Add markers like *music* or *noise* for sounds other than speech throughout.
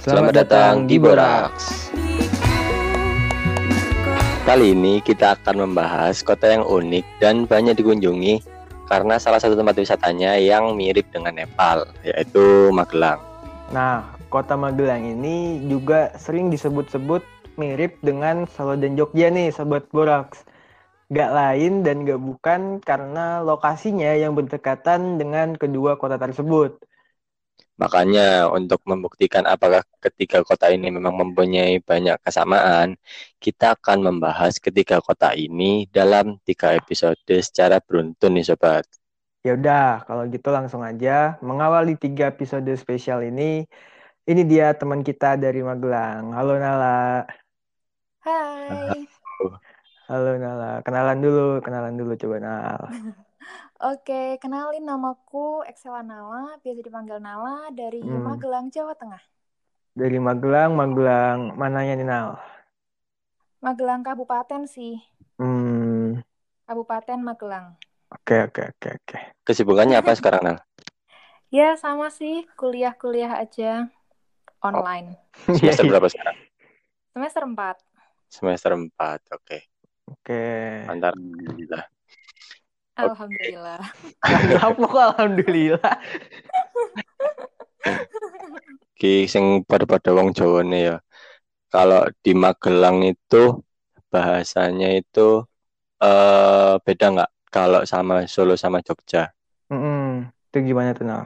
Selamat datang di Boraks. Kali ini kita akan membahas kota yang unik dan banyak dikunjungi karena salah satu tempat wisatanya yang mirip dengan Nepal, yaitu Magelang. Nah, kota Magelang ini juga sering disebut-sebut mirip dengan Solo dan Jogja nih, Sobat Boraks. Gak lain dan gak bukan karena lokasinya yang berdekatan dengan kedua kota tersebut. Makanya untuk membuktikan apakah ketiga kota ini memang mempunyai banyak kesamaan, kita akan membahas ketiga kota ini dalam tiga episode secara beruntun nih sobat. Ya udah, kalau gitu langsung aja mengawali tiga episode spesial ini. Ini dia teman kita dari Magelang. Halo Nala. Hai. Halo Nala. Kenalan dulu, kenalan dulu coba Nala. *laughs* Oke, kenalin namaku Excela Nala, biasa dipanggil Nala dari Hmm. Magelang, Jawa Tengah. Dari Magelang, Magelang mananya nih Nal? Magelang Kabupaten sih, Hmm, Kabupaten Magelang. oke oke oke oke. Kesibukannya apa sekarang, Nal? *laughs* Ya, sama sih, kuliah-kuliah aja online. *laughs* Semester berapa sekarang? Semester 4. Semester 4, oke. Oke. Mantap. Alhamdulillah. Alhamdulillah. Kenapa kok alhamdulillah? Ki sing pada-pada wong Jawa nih ya. Kalau di Magelang itu bahasanya itu eh beda nggak? Kalau sama Solo sama Jogja. Mm-mm. Itu gimana tuh Nal?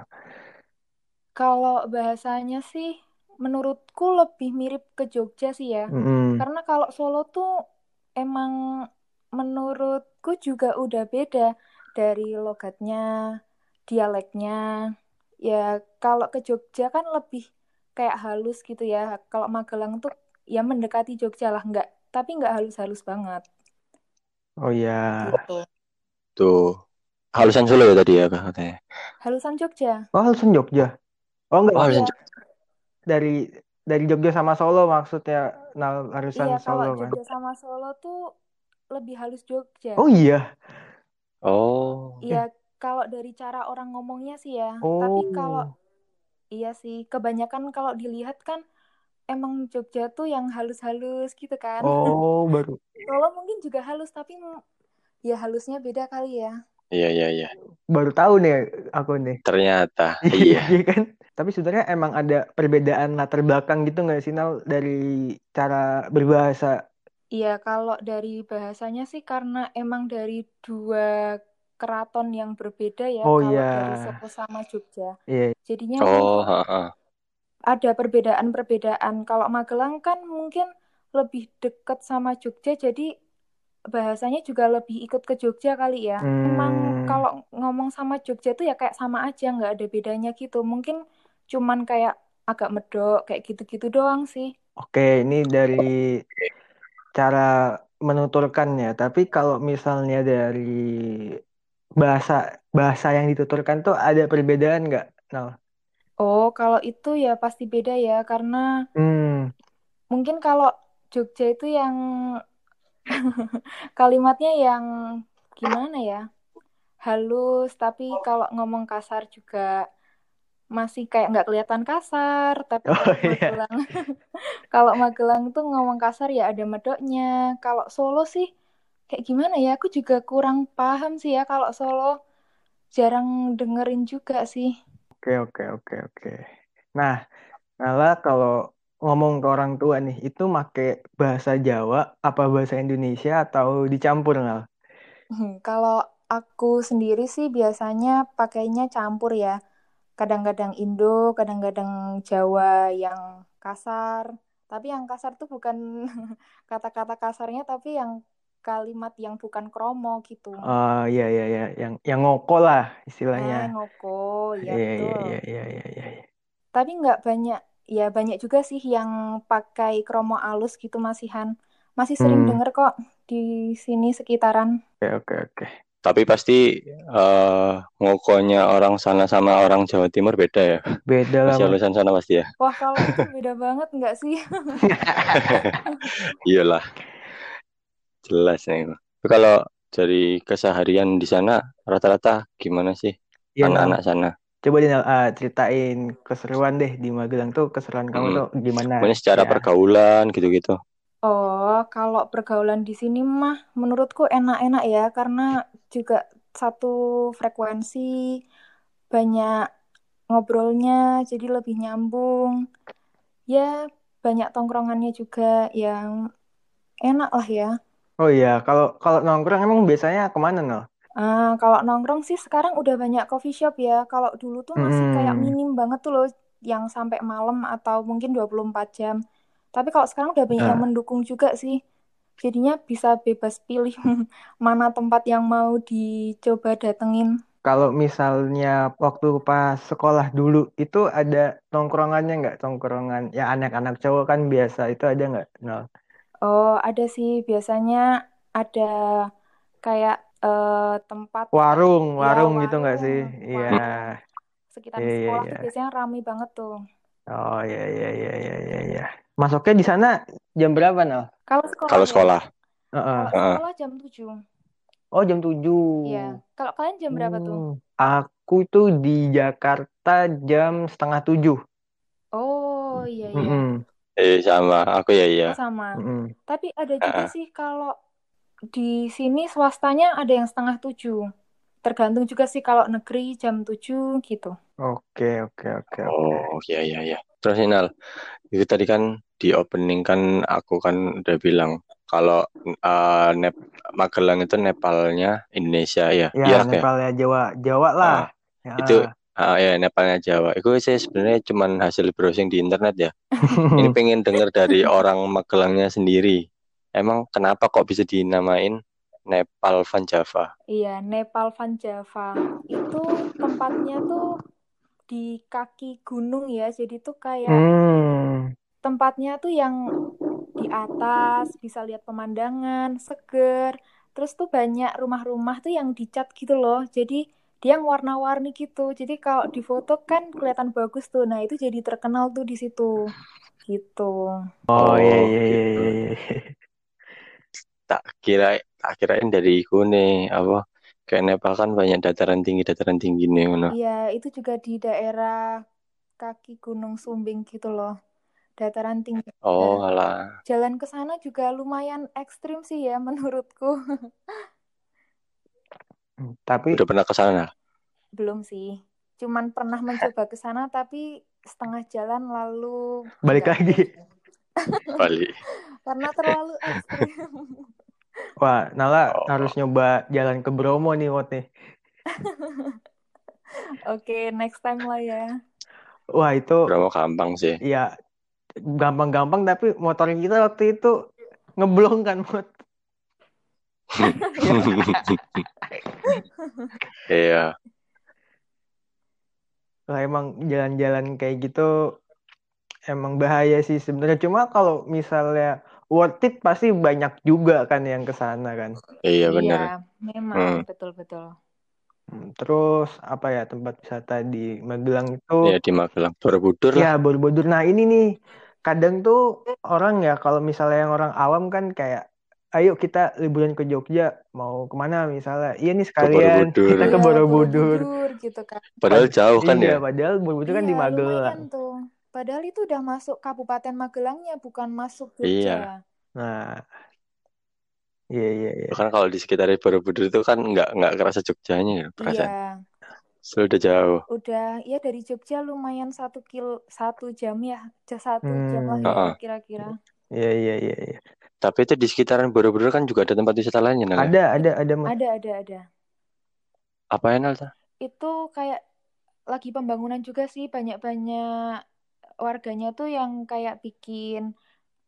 Kalau bahasanya sih, menurutku lebih mirip ke Jogja sih ya. Mm-mm. Karena kalau Solo tuh emang menurutku juga udah beda dari logatnya, dialeknya. Ya kalau ke Jogja kan lebih kayak halus gitu ya. Kalau Magelang tuh ya mendekati Jogja lah, nggak, tapi nggak halus-halus banget Oh ya. gitu. Tuh. Halusan Solo ya tadi ya katanya. Halusan Jogja. Oh, halusan Jogja. Oh enggak, Oh, halusan Iya, Jogja. dari dari Jogja sama Solo maksudnya Nal halusan iya kalau Solo kan. Jogja sama Solo tuh lebih halus Jogja. Oh iya. Oh. Iya, kalau dari cara orang ngomongnya sih ya. Tapi kalau Oh. iya sih, kebanyakan kalau dilihat kan emang Jogja tuh yang halus-halus gitu kan. Oh, *laughs* baru. Solo mungkin juga halus, tapi ya halusnya beda kali ya. Iya, iya, iya. Baru tahu nih aku nih. Ternyata. *laughs* Iya Iya. kan? Tapi sebenarnya emang ada perbedaan latar belakang gitu nggak sih Nal dari cara berbahasa? Iya, kalau dari bahasanya sih karena emang dari dua keraton yang berbeda ya, Oh kalau dari iya. Solo sama Jogja. Iya. Jadinya Oh, mungkin heeh. ada perbedaan-perbedaan. Kalau Magelang kan mungkin lebih dekat sama Jogja, jadi bahasanya juga lebih ikut ke Jogja kali ya. Emang Hmm. kalau ngomong sama Jogja tuh ya kayak sama aja, nggak ada bedanya gitu. Mungkin cuman kayak agak medok, kayak gitu-gitu doang sih. Oke, ini dari cara menuturkannya. Tapi kalau misalnya dari bahasa bahasa yang dituturkan tuh ada perbedaan nggak, Nal? Oh, kalau itu ya pasti beda ya, karena Hmm. mungkin kalau Jogja itu yang *laughs* kalimatnya yang gimana ya? Halus, tapi kalau ngomong kasar juga masih kayak nggak kelihatan kasar. Tapi Oh kalau iya. Magelang, *laughs* kalau Magelang tuh ngomong kasar ya ada medoknya. Kalau Solo sih kayak gimana ya? Aku juga kurang paham sih ya kalau Solo. Jarang dengerin juga sih. Oke, oke, oke, oke. Nah, Nala kalau ngomong ke orang tua nih, itu make bahasa Jawa apa bahasa Indonesia atau dicampur, Nal? Hmm, Kalau aku sendiri sih biasanya pakainya campur ya. Kadang-kadang Indo, kadang-kadang Jawa yang kasar. Tapi yang kasar tuh bukan *laughs* kata-kata kasarnya, tapi yang kalimat yang bukan kromo gitu. Oh iya iya iya yang yang ngoko lah Nah, istilahnya. ngoko, ya Iya iya betul. iya iya iya iya. iya. Tapi nggak banyak, ya banyak juga sih yang pakai kromo alus gitu masihan. Masih sering Hmm. denger kok di sini sekitaran. Oke oke oke. Tapi pasti eh ngokonya orang sana sama orang Jawa Timur beda ya. Beda lah. Masih Mas. halusan sana pasti ya. Wah, kalau itu beda banget nggak sih? *laughs* Iyalah, jelas nih. Tapi kalau dari keseharian di sana rata-rata gimana sih Iya anak-anak sana? Coba deh Nal, ah, ceritain keseruan deh di Magelang tuh keseruan kamu Hmm. tuh gimana? Pokoknya secara Ya. pergaulan gitu-gitu. Oh, kalau pergaulan di sini mah menurutku enak-enak ya karena juga satu frekuensi, banyak ngobrolnya jadi lebih nyambung. Ya, banyak tongkrongannya juga yang enak lah ya. Oh iya, kalau kalau nongkrong emang biasanya ke mana Nal? Ah, kalau nongkrong sih sekarang udah banyak coffee shop ya. Kalau dulu tuh masih kayak Hmm. minim banget tuh loh yang sampai malam atau mungkin 24 jam. Tapi kalau sekarang udah banyak yang Nah, mendukung juga sih. Jadinya bisa bebas pilih *laughs* mana tempat yang mau dicoba datengin. kalau misalnya waktu pas sekolah dulu itu ada tongkrongannya nggak? Tongkrongan ya anak-anak cowok kan biasa itu ada nggak Nal? Oh, ada sih biasanya ada kayak eh, tempat Warung, ya warung gitu nggak sih? warung, Iya, warung sekitar iya, iya, sekolah tuh iya. biasanya rame banget tuh. Oh iya, iya, iya, iya, iya, iya. Masuknya di sana jam berapa Nal? Kalau sekolah Kalau ya, sekolah. Heeh. kalau Heeh. sekolah jam 7. Oh jam 7. Iya. Kalau kalian jam berapa tuh? Hmm, Aku tuh di Jakarta jam setengah tujuh. Oh, iya iya. Mm-mm, Eh sama, aku ya iya. Oh, sama. mm-mm. Tapi ada juga Heeh. sih kalau di sini swastanya ada yang setengah tujuh. Tergantung juga sih kalau negeri jam 7 gitu. Oke, oke, oke, oke. Oh iya iya iya. Terus Inal, itu tadi kan di opening kan aku kan udah bilang kalau eh, Nep Magelang itu Nepalnya Indonesia ya. Ya, Iya kayak. Nepal ya Jawa, Jawa lah. Ah, itu Ya. ah, ya Nepalnya Jawa. Itu saya sebenarnya cuman hasil browsing di internet ya. *laughs* Ini pengen dengar dari orang Magelangnya sendiri. Emang kenapa kok bisa dinamain Nepal Van Java? Iya, Nepal Van Java itu tempatnya tuh di kaki gunung ya. Jadi tuh kayak Hmm. tempatnya tuh yang di atas bisa lihat pemandangan seger terus tuh banyak rumah-rumah tuh yang dicat gitu loh jadi dia yang warna-warni gitu jadi kalau di foto kan kelihatan bagus tuh nah itu jadi terkenal tuh di situ gitu Oh iya, Oh iya, iya, gitu. iya, iya. Tak kira kirain dari iku nih apa kayak Nepal kan banyak dataran tinggi dataran tinggi nih ngono. iya itu juga di daerah kaki Gunung Sumbing gitu loh dataran tinggi Oh alah. jalan ke sana juga lumayan ekstrim sih ya menurutku *laughs* Tapi Udah pernah ke sana? Belum sih. Cuman pernah mencoba ke sana tapi setengah jalan lalu balik lagi. jadi. Bali. *laughs* Karena terlalu ekstrim. *laughs* Wah, Nala Oh. harus nyoba jalan ke Bromo nih, Wot nih. *laughs* Oke, next time lah ya. Wah, itu Bromo gampang sih. ya gampang-gampang tapi motor kita waktu itu ngeblong kan, Mot. *laughs* Iya. Lah emang jalan-jalan kayak gitu emang bahaya sih sebenarnya. Cuma kalau misalnya worth it pasti banyak juga kan yang ke sana kan. Iya benar. Iya, memang Hmm. betul-betul. Hmm, Terus apa ya tempat wisata di Magelang itu? Ya di Magelang. Borobudur lah. Ya, Borobudur. Nah, ini nih kadang tuh orang ya kalau misalnya yang orang awam kan kayak ayo kita liburan ke Jogja, mau ke mana misalnya? Iya nih sekalian Borobudur. kita ke Iya, Borobudur. Borobudur gitu kan. Padahal jauh kan Iya, ya. padahal Borobudur kan di Iya, Magelang. tuh. Padahal itu udah masuk Kabupaten Magelangnya, bukan masuk Iya. Jogja. Nah, iya iya iya. Kan kalau di sekitar Borobudur itu kan nggak nggak kerasa Jogjanya ya perasaan. Iya, Sudah jauh. udah ya dari Jogja lumayan satu kil satu jam ya, satu jam lah Hmm. ya Heeh. kira-kira. Iya iya iya iya. Tapi itu di sekitaran Borobudur kan juga ada tempat wisata lainnya, Nal. Ada ada ada. Ada ada ada. Apa ya, Nal? Itu kayak lagi pembangunan juga sih banyak-banyak warganya tuh yang kayak bikin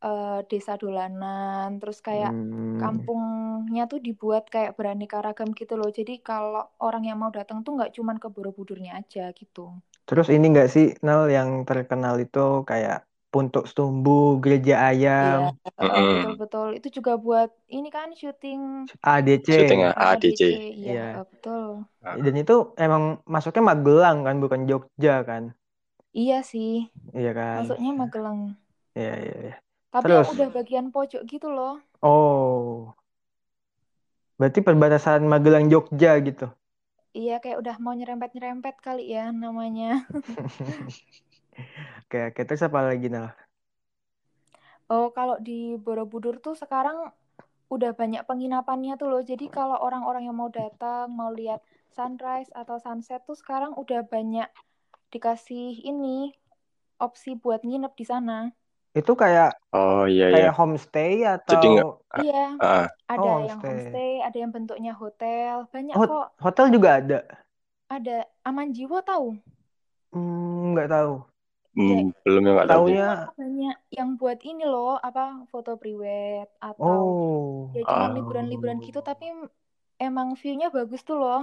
eh, desa dolanan, terus kayak Hmm. kampungnya tuh dibuat kayak beraneka ragam gitu loh. Jadi kalau orang yang mau datang tuh nggak cuman ke Borobudurnya aja gitu. Terus ini enggak sih Nal yang terkenal itu kayak Puntuk Setumbu, Gereja Ayam, Iya, Mm-mm. betul-betul. Itu juga buat ini kan syuting ADC. Syuting ya, ADC. ADC. Iya, Iya. eh, betul. Dan itu emang masuknya Magelang kan, bukan Jogja kan? Iya sih, Iya kan? masuknya Magelang. Iya iya iya. Tapi Terus? yang udah bagian pojok gitu loh. Oh. Berarti perbatasan Magelang Jogja gitu. Iya, kayak udah mau nyerempet-nyerempet kali ya namanya. *laughs* Oke, oke. Terus apa lagi, Nal? Oh, kalau di Borobudur tuh sekarang udah banyak penginapannya tuh loh. Jadi kalau orang-orang yang mau datang, mau lihat sunrise atau sunset tuh sekarang udah banyak dikasih ini opsi buat nginep di sana. Itu kayak Oh iya kayak iya. homestay atau Jadi Ah, Iya, ah, ada Oh, yang homestay. homestay, ada yang bentuknya hotel, banyak Hot- kok. hotel juga ada? Ada Aman Jiwo tahu? Hmm, nggak tahu. hmm, belum ya nggak tahu. Taunya Banyak yang buat ini loh, apa foto priwet atau oh. ya cuma Ah. liburan-liburan gitu tapi emang view-nya bagus tuh loh.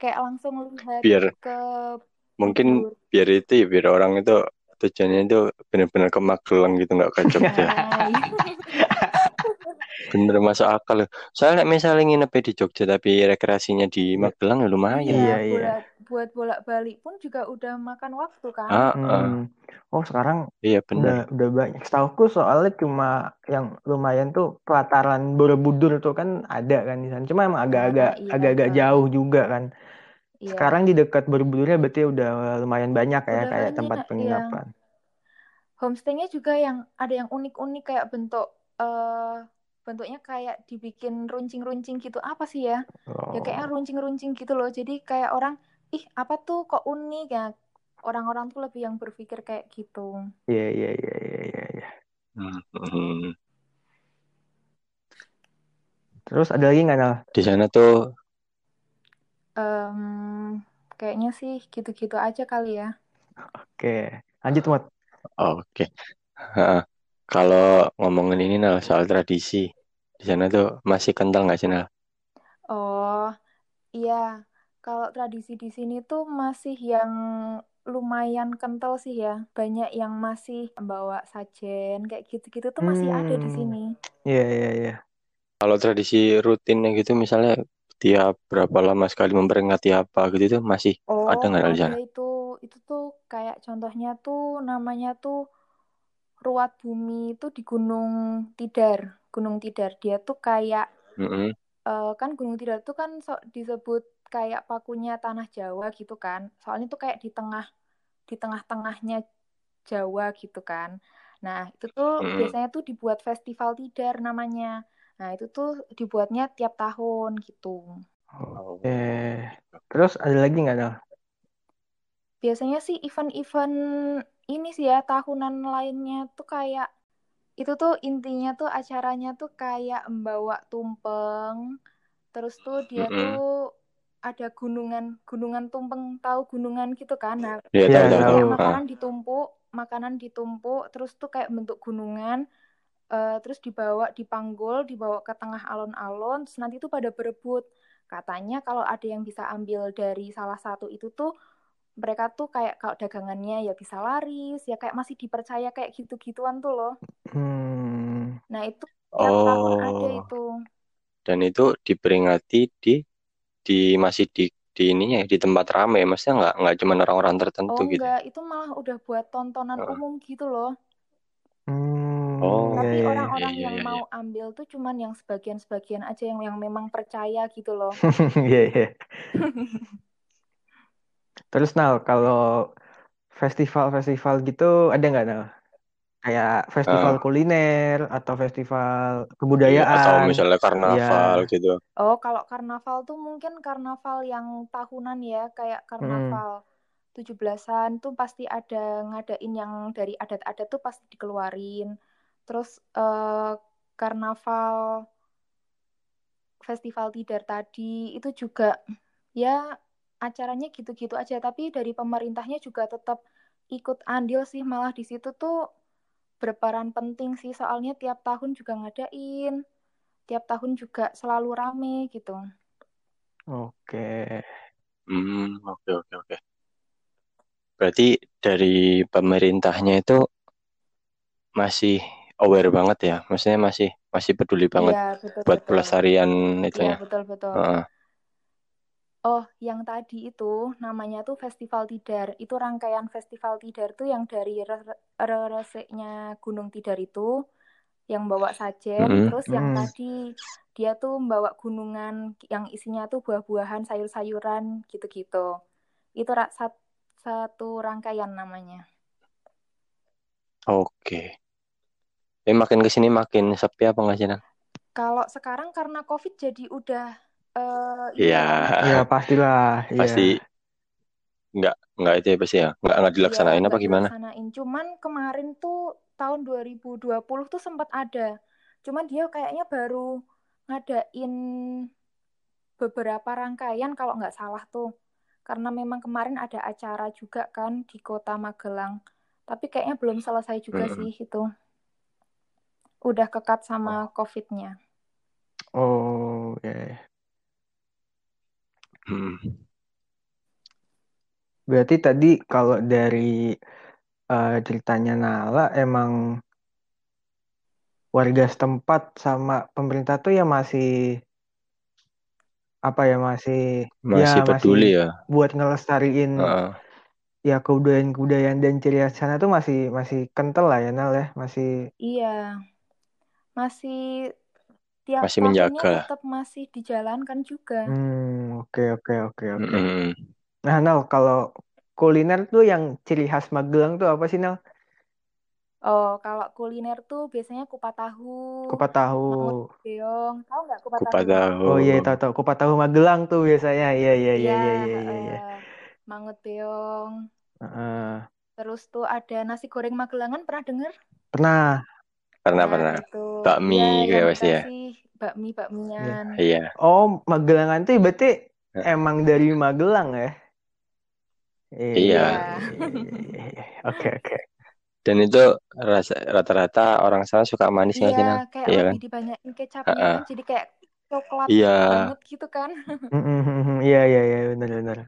Kayak langsung lihat Biar ke mungkin biar itu ya biar orang itu tujuannya itu benar-benar ke Magelang gitu nggak ke Jogja. Bener masuk akal loh. Soalnya misalnya nginep di Jogja tapi rekreasinya di Magelang ya lumayan. Iya, iya, iya. buat buat bolak-balik pun juga udah makan waktu kan. Ah, Hmm. Oh, sekarang iya udah bener. udah banyak. Setauku soalnya cuma yang lumayan tuh pelataran Borobudur tuh kan ada kan di sana. Cuma emang agak-agak iya, agak-agak betul. jauh juga kan. Iya. Sekarang di dekat Borobudurnya berarti udah lumayan banyak ya Udah kayak banyak, tempat iya. penginapan. Homestay-nya juga yang ada yang unik-unik kayak bentuk eh bentuknya kayak dibikin runcing-runcing gitu. Apa sih ya? Ya kayaknya Oh. runcing-runcing gitu loh. Jadi kayak orang, ih apa tuh kok unik ya? Orang-orang tuh lebih yang berpikir kayak gitu. Iya iya iya iya iya. iya. Hmm. Terus ada lagi nggak Nal? Di sana tuh Em, kayaknya sih gitu-gitu aja kali ya. Oke, lanjut Mot. oke. Kalau ngomongin ini Nal soal tradisi di sana tuh masih kental nggak sih Nal? Oh, iya. Kalau tradisi di sini tuh masih yang lumayan kental sih ya. Banyak yang masih bawa sajen kayak gitu-gitu tuh masih ada di Hmm. sini. Iya iya iya. Kalau tradisi rutinnya gitu misalnya tiap berapa lama sekali memperingati apa gitu itu masih Oh, ada nggak di sana? itu. Itu tuh kayak contohnya tuh namanya tuh Ruat Bumi itu di Gunung Tidar. Gunung Tidar. Dia tuh kayak Mm-mm. eh, kan Gunung Tidar tuh kan so- disebut kayak pakunya tanah Jawa gitu kan. Soalnya tuh kayak di tengah di tengah-tengahnya Jawa gitu kan. Nah, itu tuh Mm-mm. biasanya tuh dibuat festival tidar namanya. Nah, itu tuh dibuatnya tiap tahun gitu. Oke. Terus ada lagi nggak Nal? Biasanya sih event-event ini sih ya tahunan lainnya tuh kayak itu tuh intinya tuh acaranya tuh kayak membawa tumpeng. Terus tuh dia Mm-mm. tuh ada gunungan gunungan tumpeng tahu gunungan gitu kan. Nah, Iya Iya, tahu kayak. Ah. makanan ditumpuk, makanan ditumpuk, terus tuh kayak bentuk gunungan, eh, terus dibawa dipanggul, dibawa ke tengah alun-alun, terus nanti tuh pada berebut. Katanya kalau ada yang bisa ambil dari salah satu itu tuh mereka tuh kayak kalau dagangannya ya bisa laris, ya kayak masih dipercaya kayak gitu-gituan tuh loh. Hmm. Nah itu tahun ada Oh, itu. dan itu diperingati di di masih di di ininya ya, di tempat ramai, maksudnya nggak nggak cuma orang-orang Oh tertentu gitu. enggak, itu malah udah buat tontonan Heeh. umum gitu loh. Hmm. Oh, Iya Tapi iya iya. orang-orang iya yang iya iya. mau ambil tuh cuman yang sebagian-sebagian aja yang yang memang percaya gitu loh. *laughs* Iya iya. Terus Nal, kalau festival-festival gitu ada nggak Nal? Kayak festival Ah, kuliner atau festival iya, atau kebudayaan? misalnya karnaval Iya. gitu. Oh, kalau karnaval tuh mungkin karnaval yang tahunan ya, kayak Hmm. karnaval 17-an tuh pasti ada ngadain yang dari adat-adat tuh pasti dikeluarin. Terus eh, karnaval festival tidar tadi itu juga ya acaranya gitu-gitu aja, tapi dari pemerintahnya juga tetap ikut andil sih malah di situ tuh berperan penting sih soalnya tiap tahun juga ngadain, tiap tahun juga selalu rame gitu. Oke. Hmm, oke oke oke. Berarti dari pemerintahnya itu masih aware banget ya, maksudnya masih masih peduli banget Iya, betul buat betul. pelestarian Iya, itunya. betul betul. Heeh. Oh, yang tadi itu namanya tuh Festival Tidar. Itu rangkaian Festival Tidar tuh yang dari re- re- reseknya Gunung Tidar itu yang bawa sajen, Mm-mm. terus yang Mm. tadi dia tuh membawa gunungan yang isinya tuh buah-buahan, sayur-sayuran gitu-gitu. Itu satu rangkaian namanya. Oke. Tapi makin ke sini makin sepi apa nggak sih, Nang? Kalau sekarang karena COVID jadi udah eh Iya, Ya pastilah. Iya. pasti nggak nggak itu ya pasti ya nggak nggak dilaksanain Iya, apa gimana? dilaksanain. Cuman kemarin tuh tahun 2020 tuh sempat ada. Cuman dia kayaknya baru ngadain beberapa rangkaian kalau nggak salah tuh. Karena memang kemarin ada acara juga kan di kota Magelang. Tapi kayaknya belum selesai juga Mm-mm. sih itu. Udah kekat sama COVID-nya. Oh, ya. ya. Hmm. Berarti tadi kalau dari eh, ceritanya Nala emang warga setempat sama pemerintah tuh ya masih apa ya masih Masih ya peduli masih ya. buat ngelestariin Heeh. ya kebudayaan-kebudayaan dan ciri khas sana tuh masih masih kental lah ya Nal ya masih Iya, masih tiap Masih tahunnya menjaga. tetap masih dijalankan juga. hmm oke oke oke oke nah Nal kalau kuliner tuh yang ciri khas Magelang tuh apa sih Nal Oh, kalau kuliner tuh biasanya kupat tahu, kupat mangut tahu beong. Tahu nggak kupat Kupat tahu? tahu. oh iya tahu tahu kupat tahu Magelang tuh biasanya iya iya iya Iya, iya iya heeh. Mangut beong. Heeh. Terus tuh ada nasi goreng Magelangan, pernah dengar? pernah Pernah Nah, pernah. itu. Bakmi Iya, kayak yang pasti ya. dikasih bakmi-bakmian. Iya. oh Magelangan tuh berarti emang dari Magelang ya iya Iya. iya iya iya iya. oke oke Dan itu rasa rata-rata orang sana suka manis nggak sih, Nang? Iya, kayak Iya kan? lebih dibanyakin kecapnya Heeh. kan, jadi kayak coklat Iya. banget gitu kan. *laughs* Iya iya iya benar benar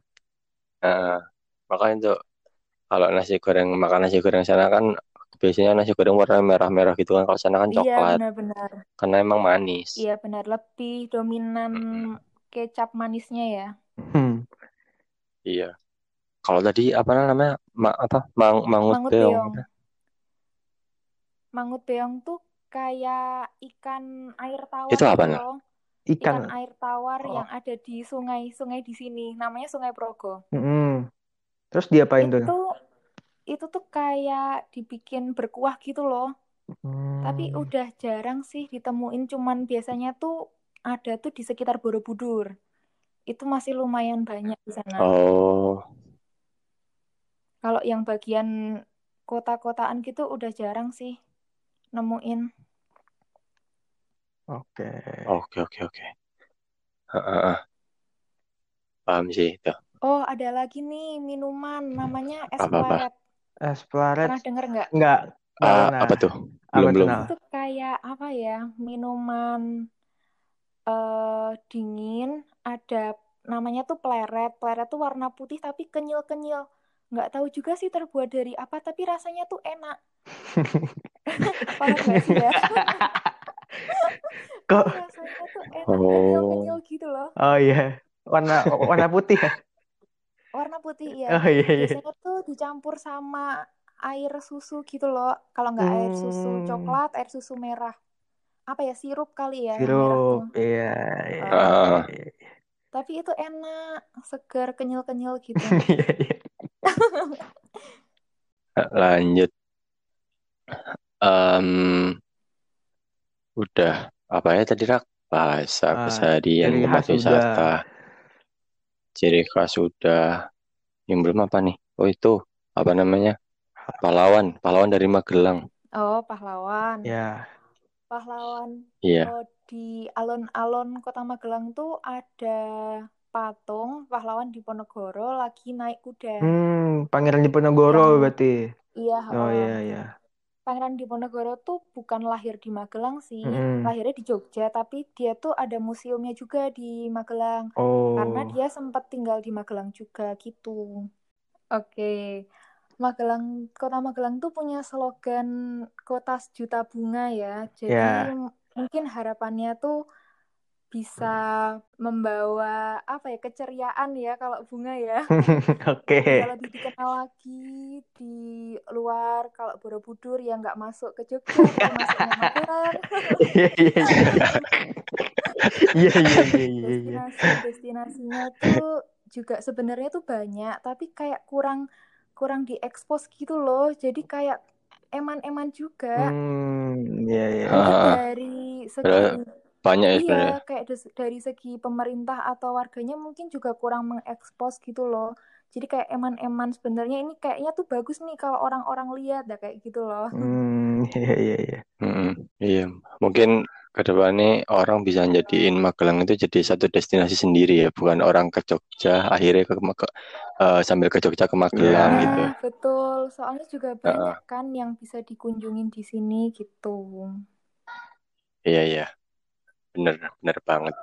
Heeh. Makanya tuh kalau nasi goreng makan nasi goreng sana kan biasanya nasi goreng warna merah-merah gitu kan. Kalau sana kan Iya, coklat benar-benar. karena emang manis. Iya, benar. Lebih dominan kecap manisnya ya. Hmm. Iya. Kalau tadi apa namanya? Ma apa? Mang mangut Mangut beong. beong. Mangut beong tuh kayak ikan air tawar Itu apa, gitu ikan Ikan air tawar Oh. yang ada di sungai-sungai di sini. Namanya Sungai Progo. Mm-mm. terus diapain tuh Itu tuh kayak dibikin berkuah gitu loh. Tapi Hmm. udah jarang sih ditemuin, cuman biasanya tuh ada tuh di sekitar Borobudur. Itu masih lumayan banyak di sana. Oh. Kalau yang bagian kota-kotaan gitu udah jarang sih nemuin. oke Oke, oke, oke. Heeh. Paham sih itu. Oh, ada lagi nih minuman namanya es Apa-apa? pleret. Es plaret Pernah denger nggak? nggak nggak Ah, pernah apa tuh? Belum, tuh belum. Itu kayak apa ya? Minuman eh dingin, ada namanya tuh pleret. Pleret tuh warna putih tapi kenyal-kenyal. Nggak tahu juga sih terbuat dari apa, tapi rasanya tuh enak. *laughs* Paham nggak sih ya? kok Rasanya tuh enak, Oh. kenyal-kenyal gitu loh. oh iya warna warna putih ya Warna putih ya. oh iya iya Biasanya tuh dicampur sama air susu gitu loh. Kalau nggak air susu Hmm. coklat, air susu merah. Apa ya, sirup kali ya sirup iya iya iya Tapi itu enak, segar, kenyal-kenyal gitu. *laughs* iya iya. Lanjut. Em, udah apa ya tadi Rak? Bahasa Ah, keseharian udah wisata. Ciri khas sudah. Yang belum apa nih? Oh itu apa namanya? Pahlawan, pahlawan dari Magelang. Oh, pahlawan. ya Pahlawan. Iya. Oh, di alun-alun Kota Magelang tuh ada patung pahlawan Diponegoro lagi naik kuda. hmm Pangeran Diponegoro Yang berarti iya, oh iya iya Pangeran Diponegoro tuh bukan lahir di Magelang sih, Mm-mm. lahirnya di Jogja, tapi dia tuh ada museumnya juga di Magelang. Karena oh dia sempat tinggal di Magelang juga gitu. Oke. Magelang, Kota Magelang tuh punya slogan Kota Sejuta Bunga ya. Jadi m- mungkin harapannya tuh bisa membawa apa ya keceriaan ya kalau bunga ya *laughs* Oke. bisa lebih dikenal lagi di luar kalau Borobudur ya nggak masuk ke Jogja masuknya Magelang Iya iya iya. *laughs* Iya iya iya iya. iya. destinasi destinasinya tuh juga sebenarnya tuh banyak tapi kayak kurang kurang diekspos gitu loh jadi kayak eman-eman juga Hmm, iya iya. mungkin Ah, dari segi. Banyak ya iya sebenarnya. kayak dari segi pemerintah atau warganya mungkin juga kurang mengekspos gitu loh jadi kayak eman-eman sebenarnya ini kayaknya tuh bagus nih kalau orang-orang lihat dah kayak gitu loh Hmm, *laughs* iya iya iya. Mm-mm. Iya, mungkin ke depannya orang bisa jadiin Magelang itu jadi satu destinasi sendiri ya, bukan orang ke Jogja akhirnya ke, ke- eh, sambil ke Jogja ke Magelang Iya. gitu. Nah, betul soalnya juga banyak kan yang bisa dikunjungin di sini gitu Iya iya, bener bener banget.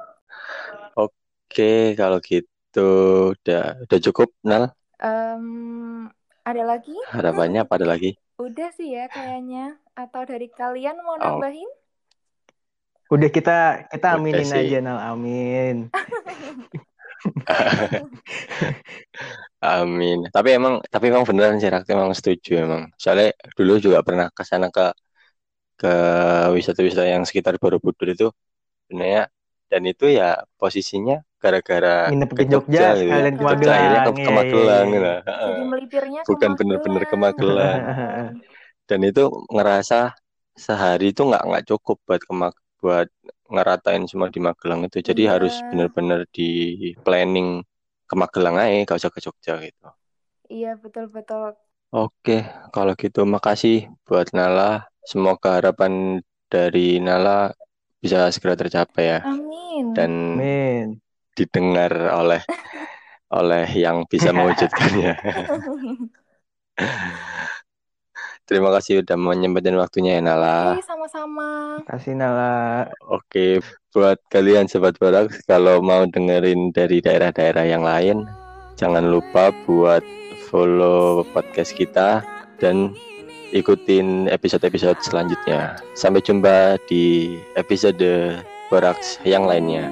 Oke, kalau gitu udah udah cukup, Nal. Em, ada lagi Harapannya apa ada lagi? udah sih ya kayaknya atau dari kalian mau Oh, nambahin Udah kita kita udah aminin sih. aja Nal, amin. *laughs* Amin. Tapi emang tapi emang beneran sih Rak, emang setuju emang. Soalnya dulu juga pernah ke sana ke ke wisata-wisata yang sekitar Borobudur itu sebenarnya dan itu ya posisinya gara-gara ke ke Jogja Jogja gitu ya. Ke Jogja akhirnya ke, Magelang. ke Magelang iya. gitu. iya. Jadi melipirnya Bukan bener-bener ke Magelang Magelang. *laughs* Dan itu ngerasa sehari itu nggak nggak cukup buat ke Mag- buat ngeratain semua di Magelang itu. Jadi harus iya bener-bener di planning ke Magelang aja, gak usah ke Jogja gitu. iya betul betul Oke, kalau gitu makasih buat Nala. Semoga harapan dari Nala bisa segera tercapai ya amin dan Amin. didengar oleh oleh yang bisa *laughs* mewujudkannya. Terima kasih udah menyempatkan waktunya ya Nala. oke sama-sama Kasih Nala. Oke, buat kalian sobat borak kalau mau dengerin dari daerah-daerah yang lain, jangan lupa buat follow podcast kita dan ikutin episode-episode selanjutnya. Sampai jumpa di episode Boraks yang lainnya.